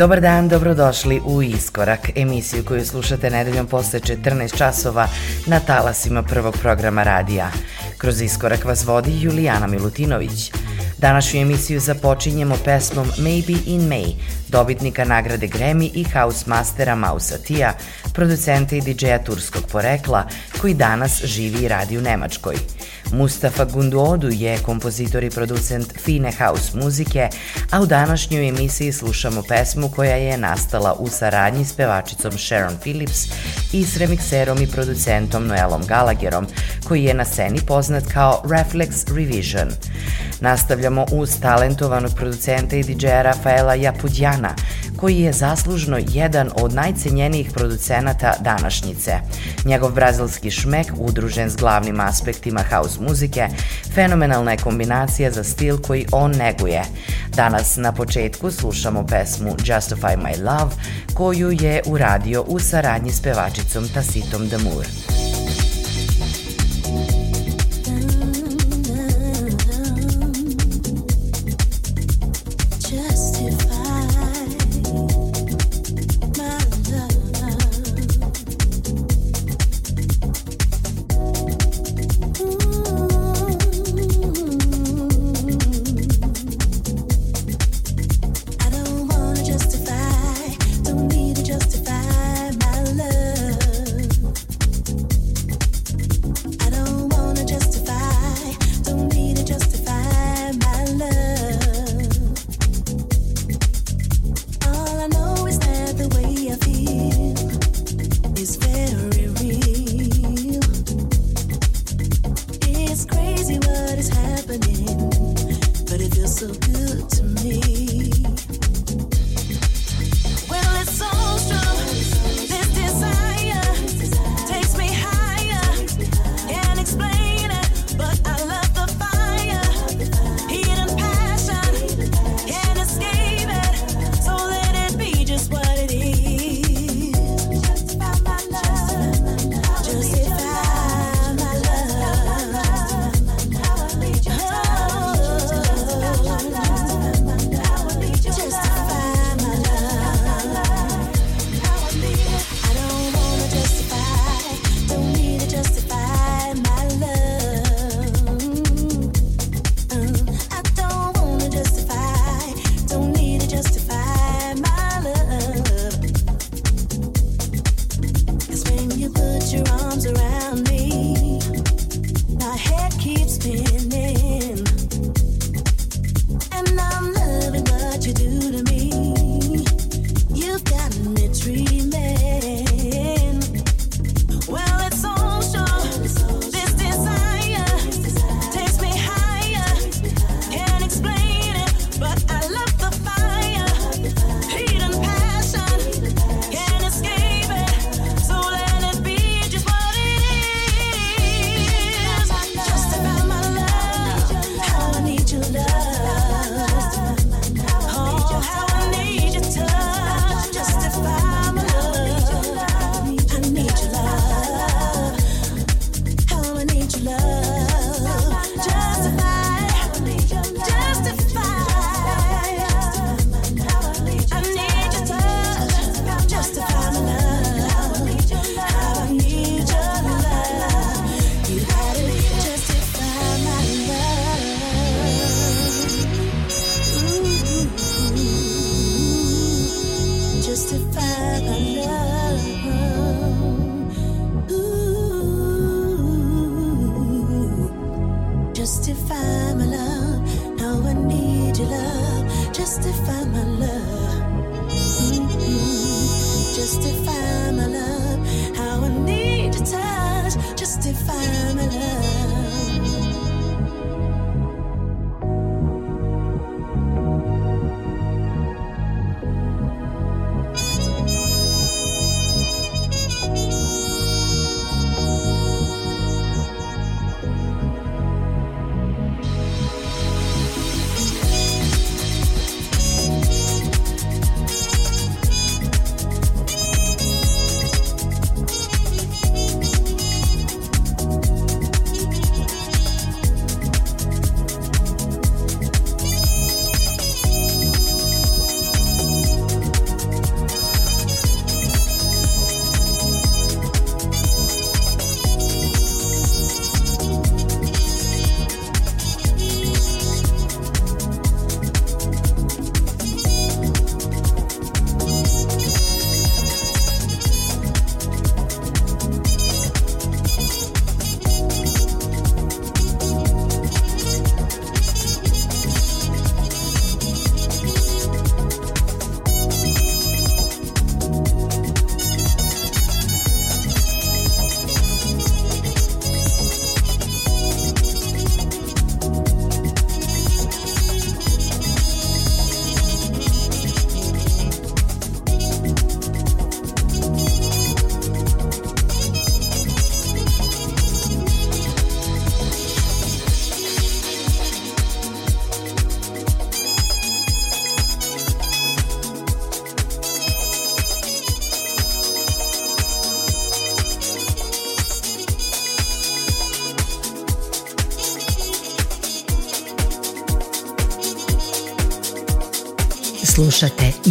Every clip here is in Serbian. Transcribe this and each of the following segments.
Dobar dan, dobrodošli u Iskorak, emisiju koju slušate nedeljom posle 14 časova na talasima prvog programa radija. Kroz Iskorak vas vodi Julijana Milutinović. Današnju emisiju započinjemo pesmom Maybe in May, dobitnika nagrade Grammy i house mastera Mausa Tija, producenta i DJ-a turskog porekla, koji danas živi i radi u Nemačkoj. Mustafa Gunduodu je kompozitor i producent fine house muzike, a u današnjoj emisiji slušamo pesmu koja je nastala u saradnji s pevačicom Sharon Phillips i s remikserom i producentom Noelom Gallagherom, koji je na sceni poznat kao Reflex Revision. Nastavljamo uz talentovanog producenta i DJ-a Rafaela Japudjana, koji je zaslužno jedan od najcenjenijih producenata današnjice. Njegov brazilski šmek, udružen s glavnim aspektima house muzike, fenomenalna je kombinacija za stil koji on neguje. Danas na početku slušamo pesmu Justify My Love, koju je uradio u saradnji s pevačicom Tasitom Damur.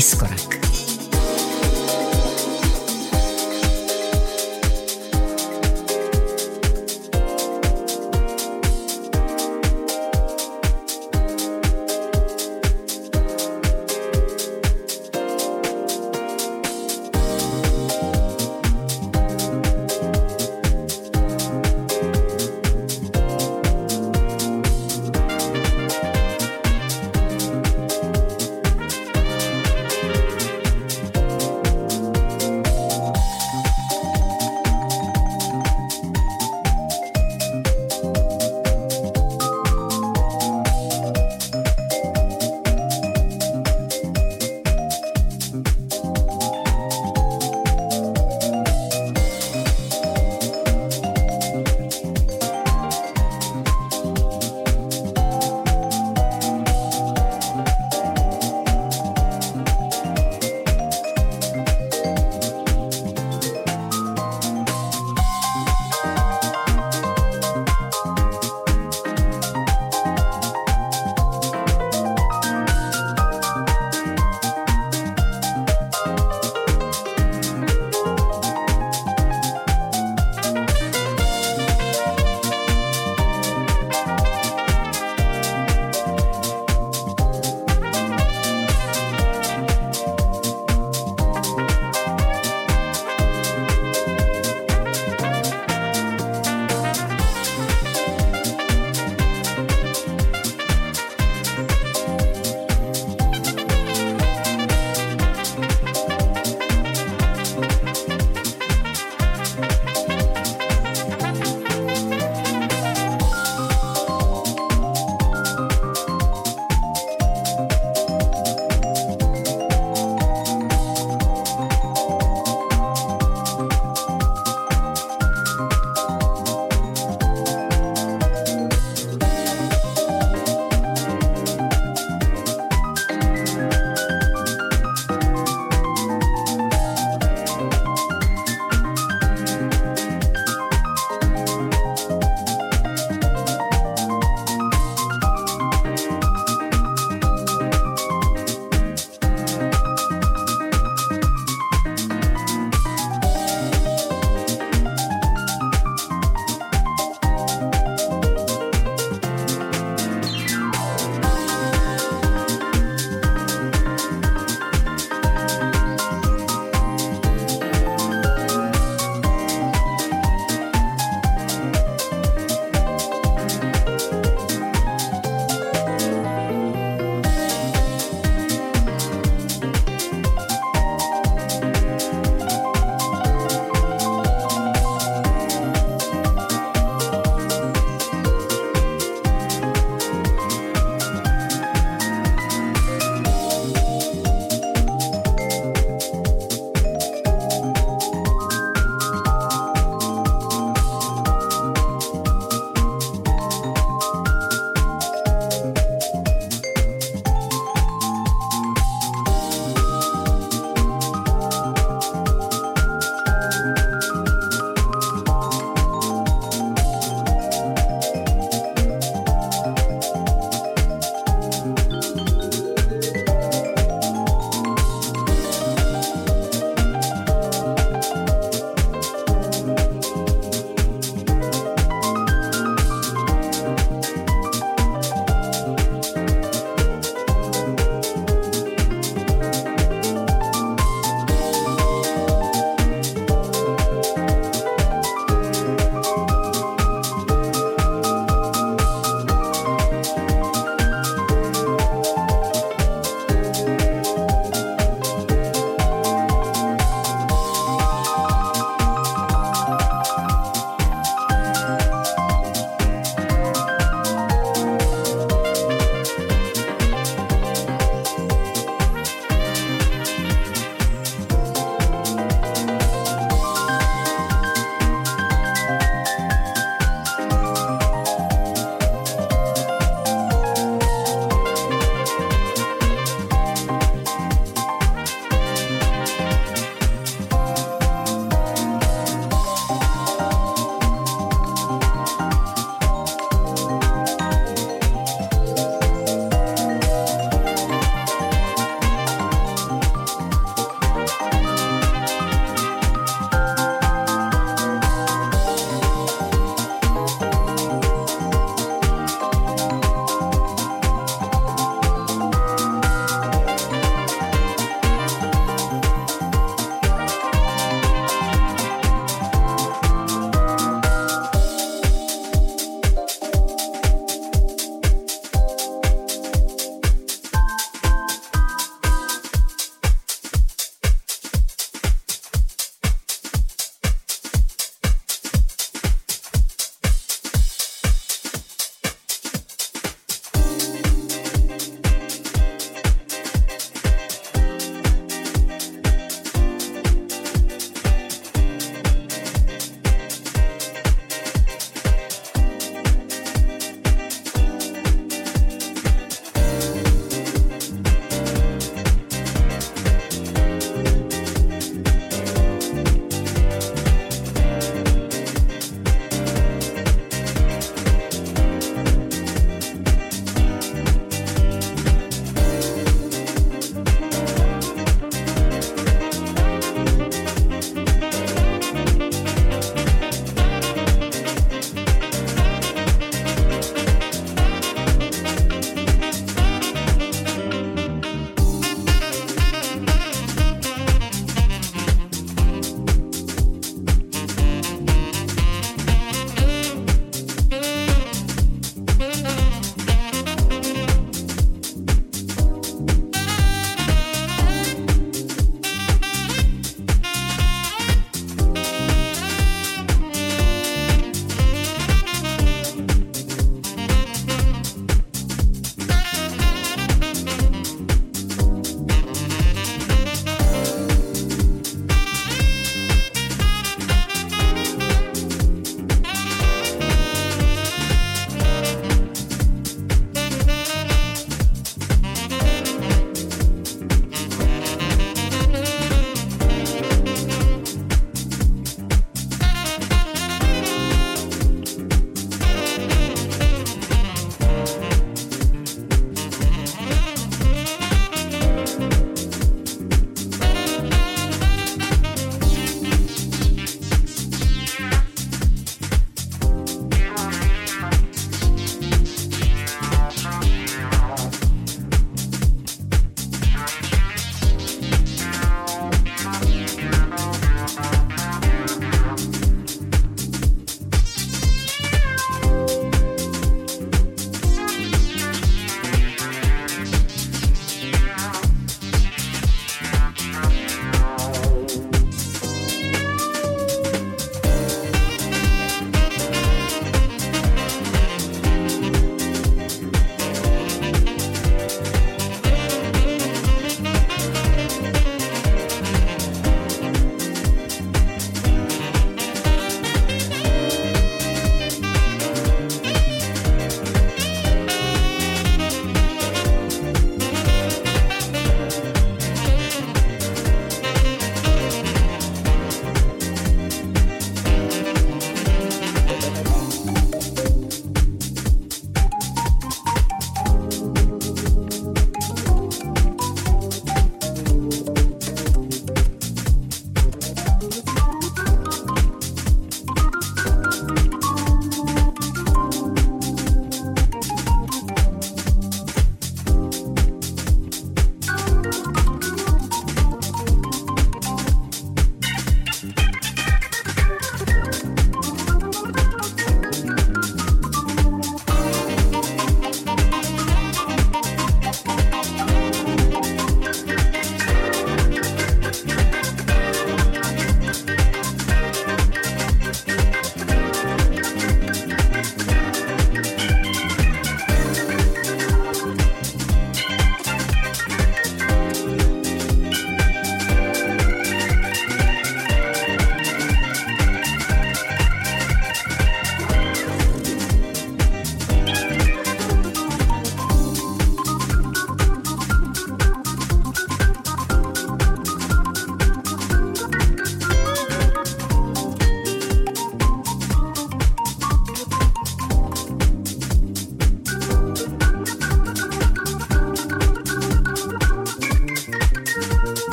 Slušate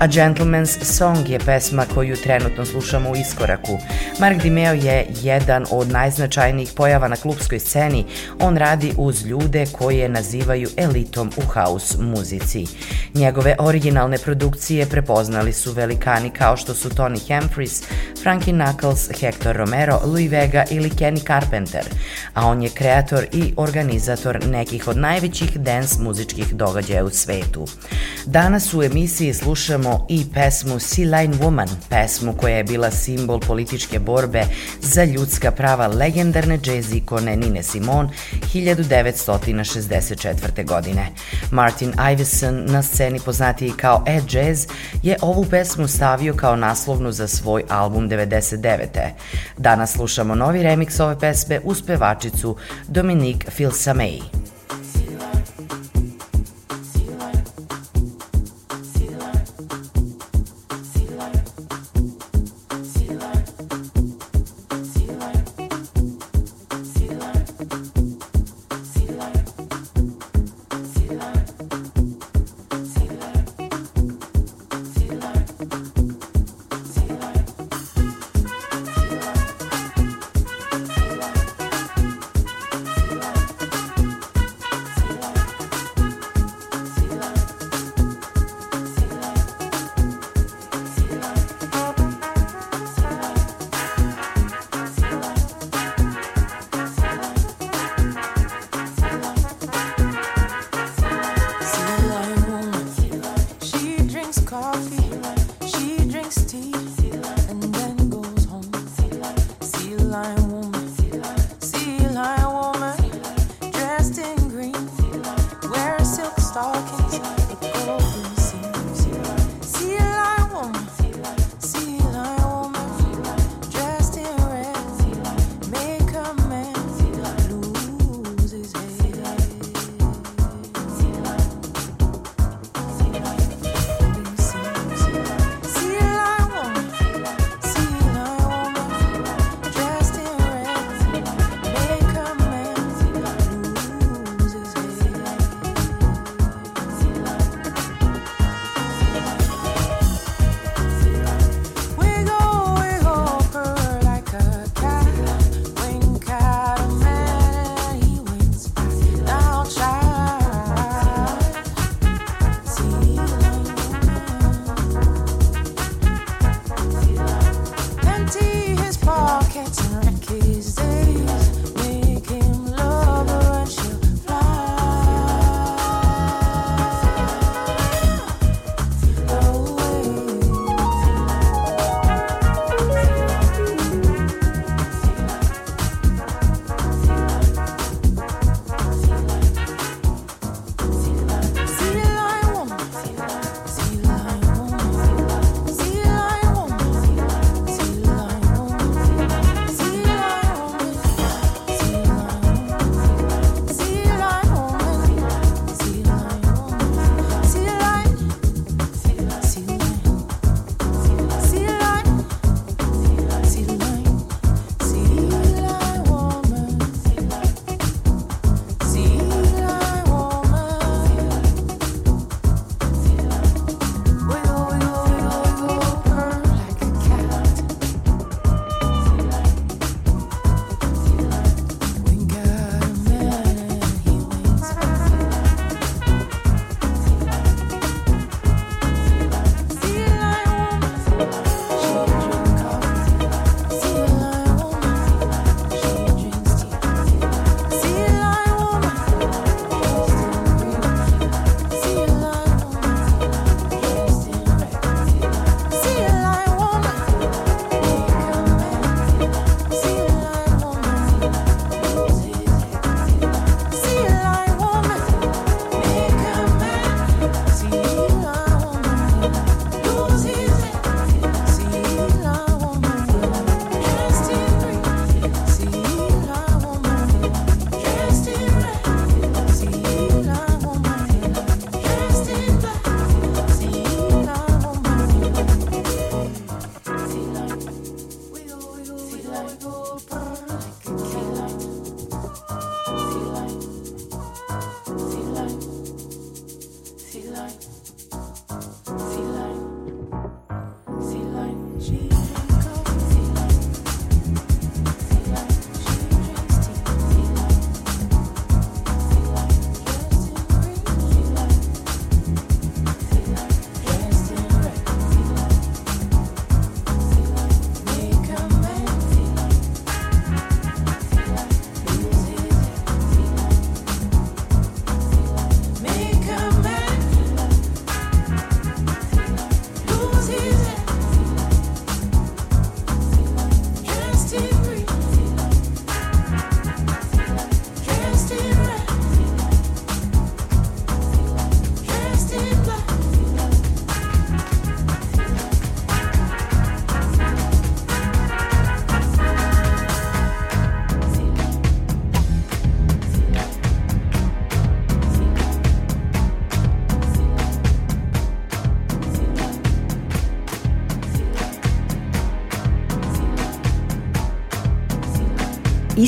A Gentleman's Song je pesma koju trenutno slušamo u iskoraku. Mark Dimeo je jedan od najznačajnijih pojava na klubskoj sceni. On radi uz ljude koje nazivaju elitom u house muzici. Njegove originalne produkcije prepoznali su velikani kao što su Tony Humphries, Frankie Knuckles, Hector Romero, Louis Vega ili Kenny Carpenter, a on je kreator i organizator nekih od najvećih dance muzičkih događaja u svetu. Danas u emisiji slušamo i pesmu Sea Line Woman, pesmu koja je bila simbol političke borbe za ljudska prava legendarne jazz ikone Nine Simone 1964. godine. Martin Iveson, na sceni poznatiji kao Ed Jazz, je ovu pesmu stavio kao naslovnu za svoj album 99. Danas slušamo novi remix ove pesme uz pevačicu Dominique Filsamei.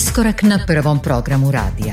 Iskorak na prvom programu radija.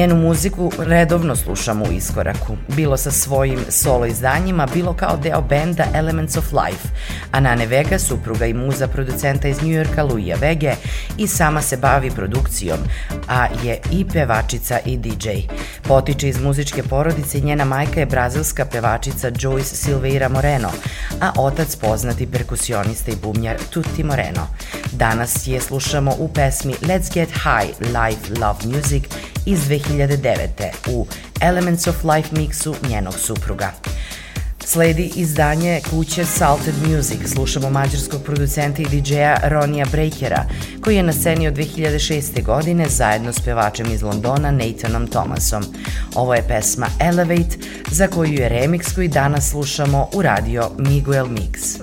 Njenu muziku redovno slušamo u iskoraku, bilo sa svojim solo izdanjima, bilo kao deo benda Elements of Life, a Nane Vega, supruga i muza producenta iz New Yorka Luija Vege, i sama se bavi produkcijom, a je i pevačica i DJ. Potiče iz muzičke porodice i njena majka je brazilska pevačica Joyce Silveira Moreno, a otac poznati perkusionista i bubnjar Tutti Moreno. Danas je slušamo u pesmi Let's Get High Live Love Music iz 2009. u Elements of Life mixu njenog supruga. Sledi izdanje kuće Salted Music. Slušamo mađarskog producenta i DJ-a Ronija Breakera, koji je na sceni od 2006. godine zajedno s pevačem iz Londona Nathanom Thomasom. Ovo je pesma Elevate, za koju je remix koji danas slušamo u radio Miguel Mix.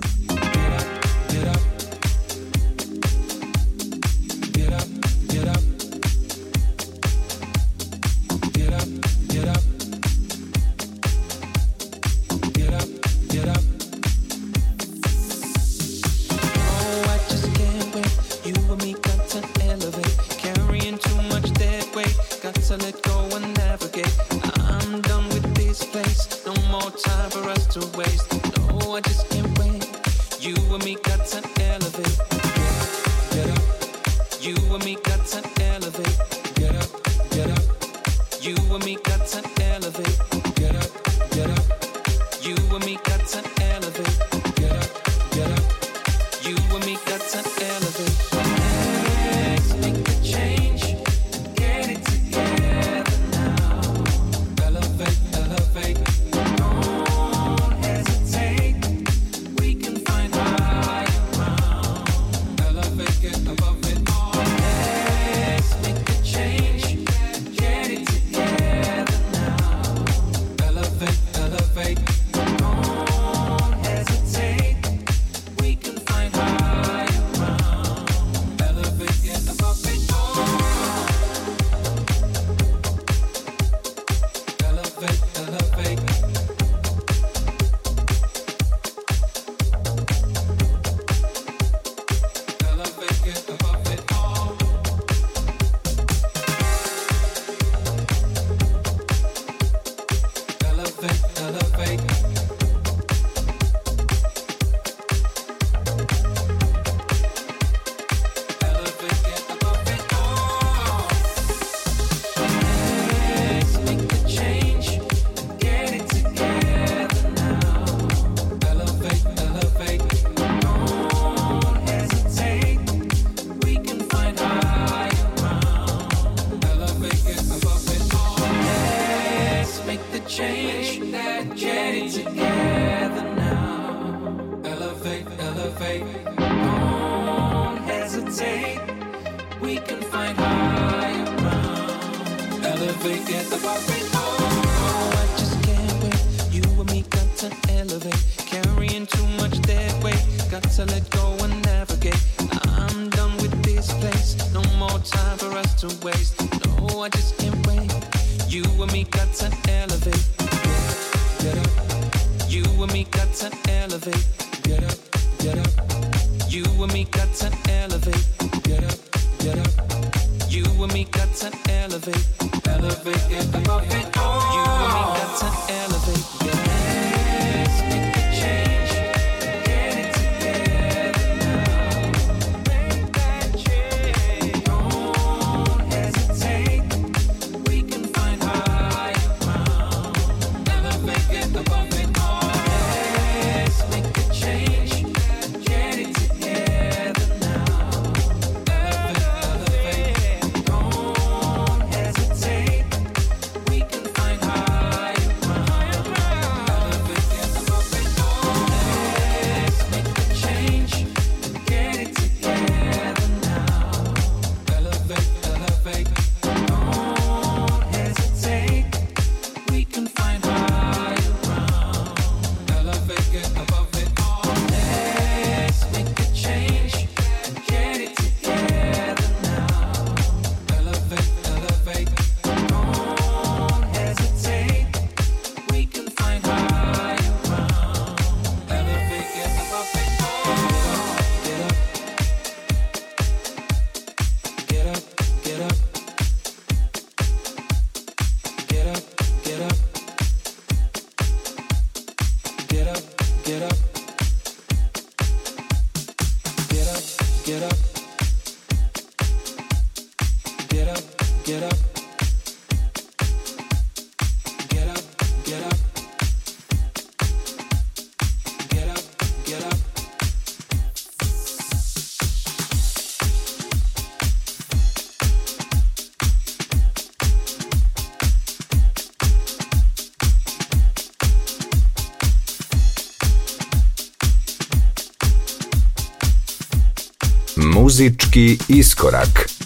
Muzički iskorak.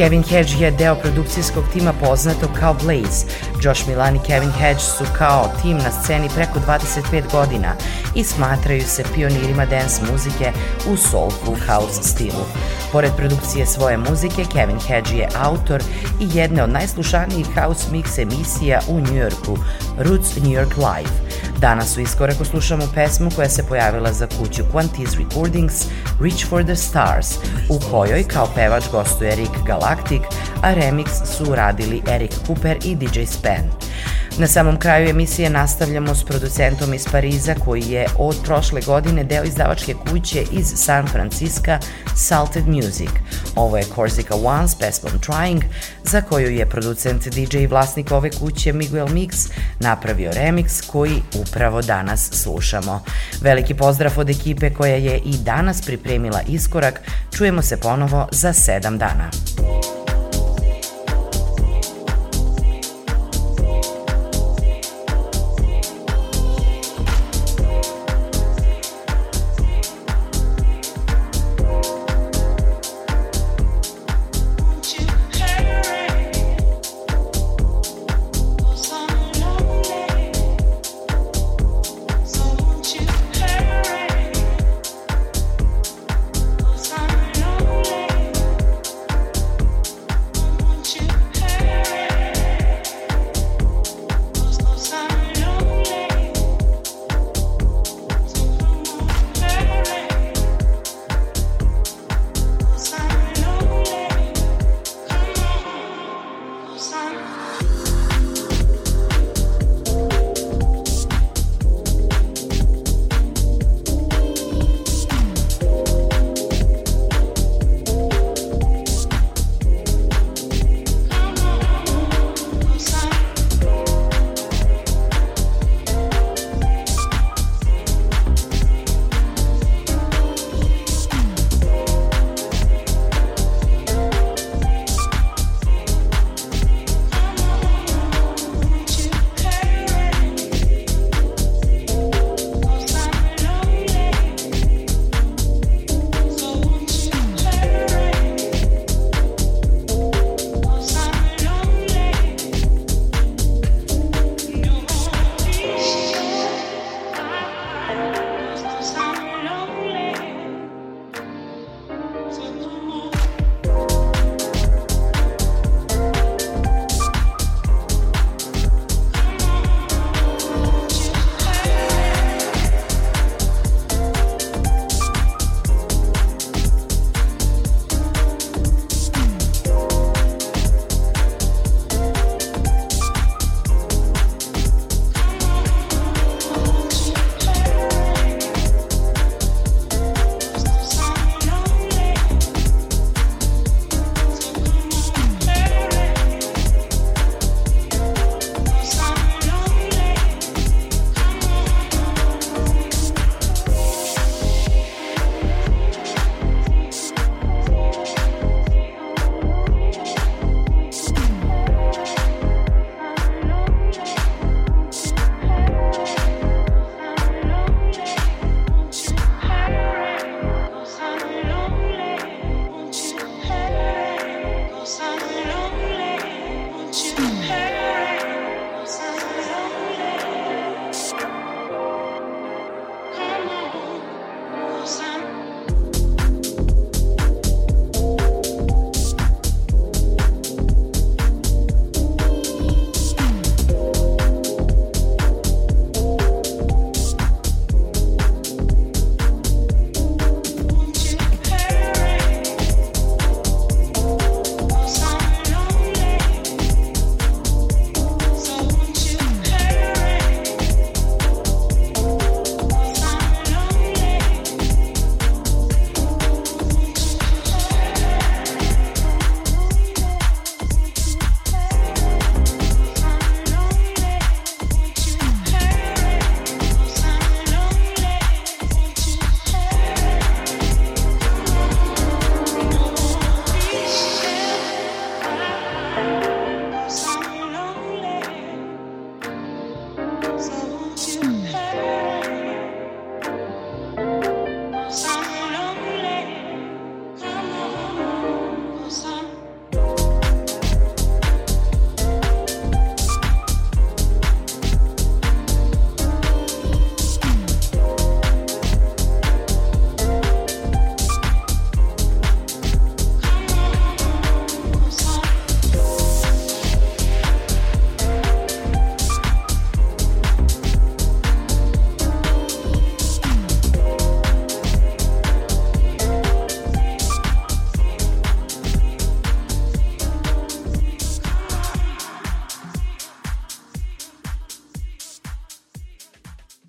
Kevin Hedge je deo produkcijskog tima poznatog kao Blaze. Josh Milan i Kevin Hedge su kao tim na sceni preko 25 godina i smatraju se pionirima dance muzike u soulful house stilu. Pored produkcije svoje muzike, Kevin Hedge je autor i jedne od najslušanijih house mix emisija u Njujorku, Roots New York Live. Danas u iskorako slušamo pesmu koja se pojavila za kuću Quantiz Recordings, Reach for the Stars, u kojoj kao pevač gostuje Rick Galactic, a remix su uradili Eric Cooper i DJ Span. Na samom kraju emisije nastavljamo s producentom iz Pariza koji je od prošle godine deo izdavačke kuće iz San Francisco Salted Music. Ovo je Corsica One s pesmom Trying, za koju je producent DJ i vlasnik ove kuće Miguel Mix napravio remix koji upravo danas slušamo. Veliki pozdrav od ekipe koja je i danas pripremila iskorak. Čujemo se ponovo za sedam dana.